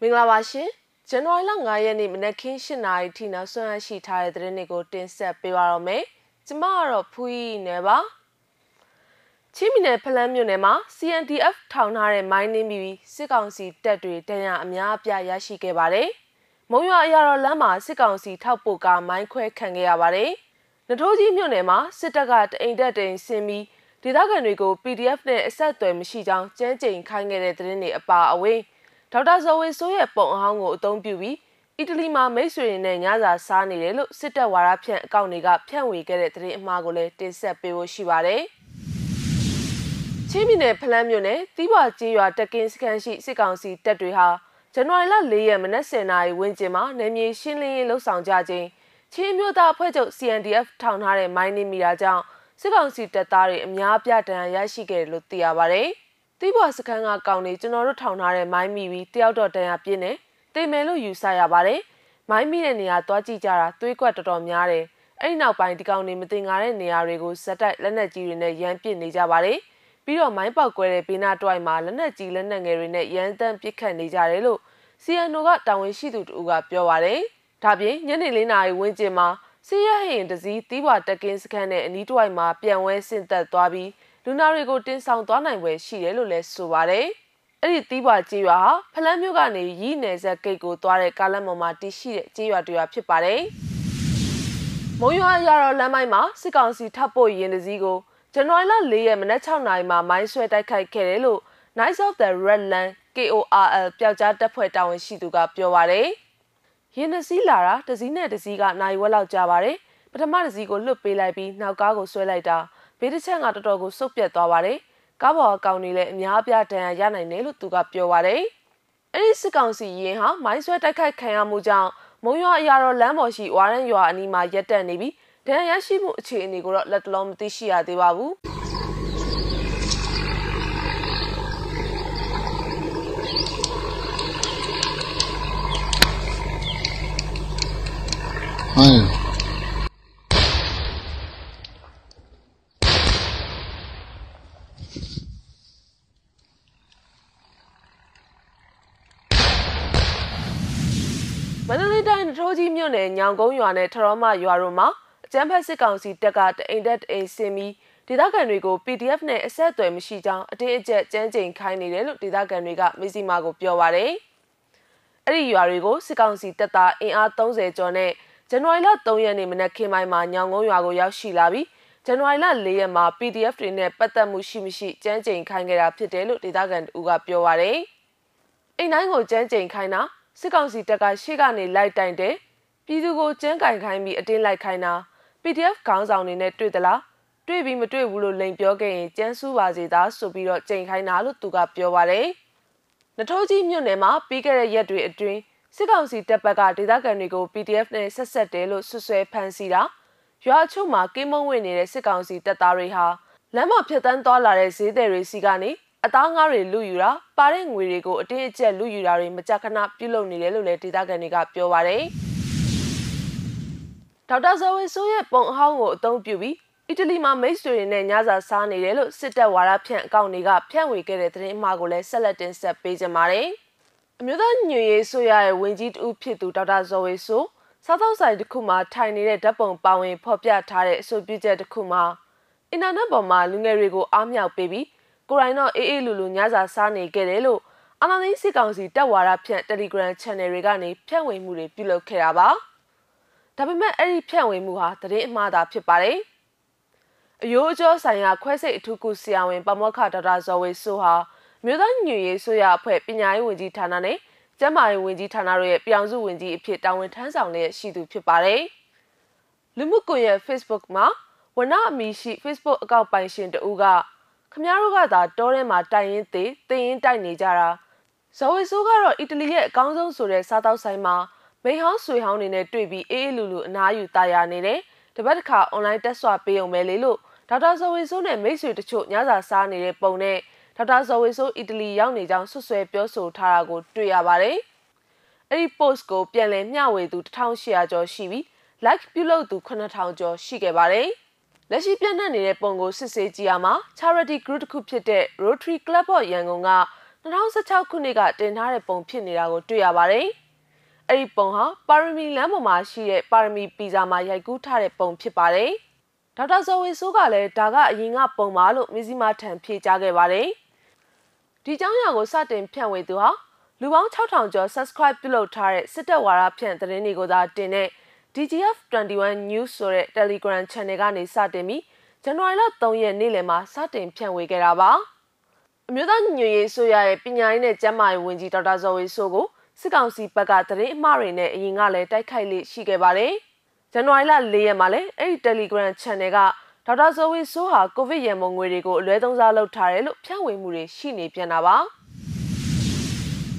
မင်္ဂလာပါရှင်ဇန်နဝါရီလ9ရက်နေ့မနက်ခင်း7:00နာရီထိနောက်ဆုံးရရှိထားတဲ့သတင်းတွေကိုတင်ဆက်ပေးပါရမယ်ကျမကတော့ဖူးရီနယ်ပါချင်းမီနယ်ဖလန်းမြို့နယ်မှာ CNDF ထောင်ထားတဲ့မိုင်းနှင်းပြီးစစ်ကောင်စီတပ်တွေတန်ရအများအပြားရရှိခဲ့ပါတယ်မုံရွာအရာတော်လမ်းမှာစစ်ကောင်စီထောက်ပို့ကမိုင်းခွဲခံခဲ့ရပါတယ်နထိုးကြီးမြို့နယ်မှာစစ်တပ်ကတအိမ်တက်တိန်ဆင်းပြီးဒေသခံတွေကို PDF နဲ့အဆက်အသွယ်မရှိကြောင်းကြမ်းကြိမ်ခိုင်းခဲ့တဲ့သတင်းတွေအပါအဝင် ဒေါက်တာဇော်ဝေဆိုးရဲ့ပုံအဟောင်းကိုအသုံးပြုပြီးအီတလီမှာမိတ်ဆွေတွေနဲ့ညစာစားနေတယ်လို့စစ်တပ်ဝါဒဖြန့်အကောင့်တွေကဖြန့်ဝေခဲ့တဲ့သတင်းအမှားကိုလည်းတင်ဆက်ပေးဖို့ရှိပါတယ်။ချင်းပြည်နယ်ဖလန်းမြို့နယ်တီးပွားကျေးရွာတက်ကင်းစခန်းရှိစစ်ကောင်စီတပ်တွေဟာဇန်နဝါရီလ၄ရက်မနက်10:00နာရီဝန်းကျင်မှာနယ်မြေရှင်းလင်းရေးလှုပ်ဆောင်ကြခြင်းချင်းမျိုးသားအဖွဲ့ချုပ် CNDF ထောင်ထားတဲ့မိုင်းနေမိတာကြောင့်စစ်ကောင်စီတပ်သားတွေအများပြတန်းရရှိခဲ့တယ်လို့သိရပါဗျ။ တီးပွားစခန်းကကောင်းနေကျွန်တော်တို့ထောင်ထားတဲ့မိုင်းမိပြီးတယောက်တော့တန်းရပြင်းနေတိမ်မယ်လို့ယူဆရပါတယ်။မိုင်းမိတဲ့နေရာသွားကြည့်ကြတာသွေးကွက်တော်တော်များတယ်။အဲ့ဒီနောက်ပိုင်းဒီကောင်နေမတင်ငါတဲ့နေရာတွေကိုဇက်တိုက်လက်နက်ကြီးတွေနဲ့ရမ်းပစ်နေကြပါတယ်။ပြီးတော့မိုင်းပေါက်ကွဲတဲ့ဘေးနားတွိုက်မှာလက်နက်ကြီးလက်နက်ငယ်တွေနဲ့ရမ်းတမ်းပစ်ခတ်နေကြတယ်လို့ CNO ကတာဝန်ရှိသူတို့ကပြောပါတယ်။ဒါပြင်ညနေ၄နာရီဝန်းကျင်မှာစီးရဟရင်တစည်းတီးပွားတက်ကင်းစခန်းနဲ့အနီးတစ်ဝိုက်မှာပြန်ဝဲဆင့်သက်သွားပြီး လူနာတွေကိုတင်ဆောင်သွားနိုင်ပွဲရှိတယ်လို့လည်းဆိုပါတယ်။အဲ့ဒီတီးပွားကြေးရွာဟာဖလန်းမြို့ကနေရီးနယ်ဆက်ဂိတ်ကိုသွားတဲ့ကားလမ်းပေါ်မှာတည်ရှိတဲ့ကြေးရွာတစ်ရွာဖြစ်ပါတယ်။မုံရွာရတော်လမ်းမိုင်းမှာစစ်ကောင်စီထပ်ပို့ရင်တစည်းကိုဇန်နဝါရီလ၄ရက်မနက်6နာရီမှာမိုင်းဆွဲတိုက်ခိုက်ခဲ့တယ်လို့ Knights of the Red Land KORL ပျောက်ကြားတပ်ဖွဲ့တာဝန်ရှိသူကပြောပါတယ်။ရင်နှစီးလာတာတစည်းနဲ့တစည်းကနိုင်ဝက်လောက်ကြာပါတယ်ပထမတစည်းကိုလွတ်ပေးလိုက်ပြီးနောက်ကားကိုဆွဲလိုက်တာ ဘေးတစ်ချက်ကတော်တော်ကိုစုပ်ပြတ်သွားပါတယ်ကားပေါ်အကောင်တွေလည်းအများအပြားဒဏ်ရာရနိုင်တယ်လို့သူကပြောပါတယ်အဲ့ဒီစစ်ကောင်စီရင်ဟာမိုင်းဆွဲတိုက်ခိုက်ခံရမှုကြောင့်မုံရွာအရာတော်လမ်းပေါ်ရှိဝါရန်ရွာအနီးမှာရက်တက်နေပြီးဒဏ်ရာရရှိမှုအခြေအနေကိုတော့လက်တလုံးမသိရှိရသေးပါဘူးは န္တလေးတိုင်းထိုးကြီးမြို့နယ်ညောင်ကုန်းရွာနဲ့ထရောမရွာတို့မှာအကြမ်းဖက်စစ်ကောင်စီတပ်ကတအိမ်တက်အိမ်ဆင်းပြီးဒေသခံတွေကို PDF နဲ့အဆက်အသွယ်မရှိကြောင်းအတင်းအကျပ်ကြမ်းကြိမ်ခိုင်းနေတယ်လို့ဒေသခံတွေကမေစီမာကိုပြောပါရယ်အဲ့ဒီရွာတွေကိုစစ်ကောင်စီတပ်သားအင်အား30ကျော်နဲ့ဇန်နဝါရီလ3ရက်နေ့မနက်ခင်းပိုင်းမှာညောင်ကုန်းရွာကိုရောက်ရှိလာပြီးဇန်နဝါရီလ4ရက်မှာ PDF တွေနဲ့ပတ်သက်မှုရှိမရှိကြမ်းကြိမ်ခိုင်းခဲ့တာဖြစ်တယ်လို့ဒေသခံတူကပြောပါရယ်အိမ်တိုင်းကိုကြမ်းကြိမ်ခိုင်းတာ စစ်ကောင်စီတပ်ကရှေ့ကနေလိုက်တိုင်တယ်ပြည်သူကိုကျန်းကင်ခိုင်းပြီးအတင်းလိုက်ခိုင်းတာ PDF ခေါင်းဆောင်တွေနဲ့တွေ့သလားတွေ့ပြီးမတွေ့ဘူးလို့လိန်ပြောခဲ့ရင်ကျန်းစူးပါစေသားဆိုပြီးတော့ကြိမ်ခိုင်းတာလို့သူကပြောပါတယ်။နထိုးကြီးမြို့နယ်မှာပြီးခဲ့တဲ့ရက်တွေအတွင်းစစ်ကောင်စီတပ်ဘက်ကဒေသခံတွေကို PDF နဲ့ဆက်ဆက်တယ်လို့ဆွဆွဲဖမ်းဆီးတာရွာချို့မှာကင်းမုံဝင်နေတဲ့စစ်ကောင်စီတပ်သားတွေဟာလမ်းမဖြတ်တန်းသွားလာတဲ့ဈေးသည်တွေစီကနေ အသားငါးတွေလူယူတာပါတဲ့ငွေတွေကိုအတင်းအကျပ်လူယူတာတွေမကြခဏပြုလုပ်နေတယ်လို့လည်းဒေသခံတွေကပြောပါတယ်ဒေါက်တာဇော်ဝေဆိုးရဲ့ပုံအဟောင်းကိုအသုံးပြုပြီးအီတလီမှာမိတ်ဆွေတွေနဲ့ညစာစားနေတယ်လို့စစ်တပ်ဝါဒဖြန့်အကောင့်တွေကဖြန့်ဝေခဲ့တဲ့သတင်းအမှားကိုလည်းဆက်လက်တင်ဆက်ပေးကြပါမယ်။အမျိုးသားညွေရေးဆိုရရဲ့ဝင်ကြီးတူဖြစ်သူဒေါက်တာဇော်ဝေဆိုးစားသောက်ဆိုင်တစ်ခုမှာထိုင်နေတဲ့ဓာတ်ပုံပါဝင်ဖော်ပြထားတဲ့အဆိုပြုချက်တစ်ခုမှာအင်တာနက်ပေါ်မှာလူငယ်တွေကိုအားမြောက်ပေးပြီး ကိုရိုင်းတော့အေးအေးလူလူညစာစားနေခဲ့တယ်လို့အနာသိန်းစစ်ကောင်စီတပ်ဝါဒဖြန့် Telegram Channel တွေကနေဖြန့်ဝေမှုတွေပြုလုပ်ခဲ့တာပါ။ဒါပေမဲ့အဲ့ဒီဖြန့်ဝေမှုဟာသတင်းအမှားသာဖြစ်ပါတယ်။အယိုးအကျော်ဆိုင်ရာခွဲစိတ်အထူးကုဆရာဝန်ပမောက္ခဒေါက်တာဇော်ဝေဆိုဟာမြို့သားညွေရေးဆိုရအဖွဲ့ပညာရေးဝန်ကြီးဌာနနဲ့ကျန်းမာရေးဝန်ကြီးဌာနတို့ရဲ့ပြောင်စုဝန်ကြီးအဖြစ်တာဝန်ထမ်းဆောင်လျက်ရှိသူဖြစ်ပါတယ်။လူမှုကွန်ရက် Facebook မှာဝနအမီရှိ Facebook အကောင့်ပိုင်ရှင်တဦးက ခမားတို့ကသာတောထဲမှာတိုင်ရင်သေးသိရင်တိုက်နေကြတာဇော်ဝေဆိုးကတော့အီတလီရဲ့အကောင်းဆုံးဆိုတဲ့စားတောက်ဆိုင်မှာမိဟောင်းဆွေဟောင်းနေနဲ့တွေ့ပြီးအေးအေးလူလူအနားယူတာယာနေတယ်တပတ်တစ်ခါအွန်လိုင်းတက်ဆွပေးအောင်ပဲလေလို့ဒေါက်တာဇော်ဝေဆိုးနဲ့မိတ်ဆွေတချို့ညစာစားနေတဲ့ပုံနဲ့ဒေါက်တာဇော်ဝေဆိုးအီတလီရောက်နေကြောင်းဆွဆွဲပြောဆိုထားတာကိုတွေ့ရပါတယ်အဲ့ဒီ post ကိုပြန်လည်မျှဝေသူ1800ကျော်ရှိပြီး like ပြုလုပ်သူ9000ကျော်ရှိခဲ့ပါတယ် လက်ရှိပြန့်နှံ့နေတဲ့ပုံကိုစစ်ဆေးကြည့်ရမှာ charity group တစ်ခုဖြစ်တဲ့ Rotary Club of ရန်ကုန်က2016ခုနှစ်ကတင်ထားတဲ့ပုံဖြစ်နေတာကိုတွေ့ရပါတယ်။အဲ့ဒီပုံဟာပါရမီလမ်းပေါ်မှာရှိတဲ့ပါရမီပီဇာမှာရိုက်ကူးထားတဲ့ပုံဖြစ်ပါတယ်။ဒေါက်တာဇော်ဝေဆိုးကလည်းဒါကအရင်ကပုံပါလို့မီဇီမာထံဖြေကြားခဲ့ပါတယ်။ဒီကြောင်းရာကိုစတင်ဖြန့်ဝေသူဟာလူပေါင်း6000ကျော် subscribe ပြုလုပ်ထားတဲ့စစ်တပ်ဝါဒဖြန့်သတင်းတွေကိုသာတင်တဲ့ DGF 21 News ဆိုတဲ့ Telegram Channel ကနေစတင်ပြီးဇန်နဝါရီလ3ရက်နေ့လယ်မှာစတင်ဖြန့်ဝေခဲ့တာပါအမျိုးသားညီညွတ်ရေးဆိုရရဲ့ပညာရေးနဲ့ကျန်းမာရေးဝန်ကြီးဒေါက်တာဇော်ဝေဆိုကိုစစ်ကောင်စီဘက်ကသတင်းအမှားတွေနဲ့အရင်ကလည်းတိုက်ခိုက်လိရှိခဲ့ပါတယ်ဇန်နဝါရီလ4ရက်မှာလည်းအဲ့ဒီ Telegram Channel ကဒေါက်တာဇော်ဝေဆိုဟာကိုဗစ်ရန်ပုံငွေတွေကိုအလွဲသုံးစားလုပ်ထားတယ်လို့ဖြန့်ဝေမှုတွေရှိနေပြန်တာပါ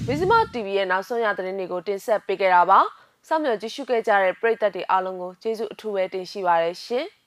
မဇ္ဈိမ TV ရဲ့နောက်ဆုံးရသတင်းတွေကိုတင်ဆက်ပေးခဲ့တာပါ စောင့်မျှော်ကြည့်ရှုခဲ့ကြတဲ့ပရိသတ်တွေအားလုံးကိုကျေးဇူးအထူးပဲတင်ရှိပါရရှင်။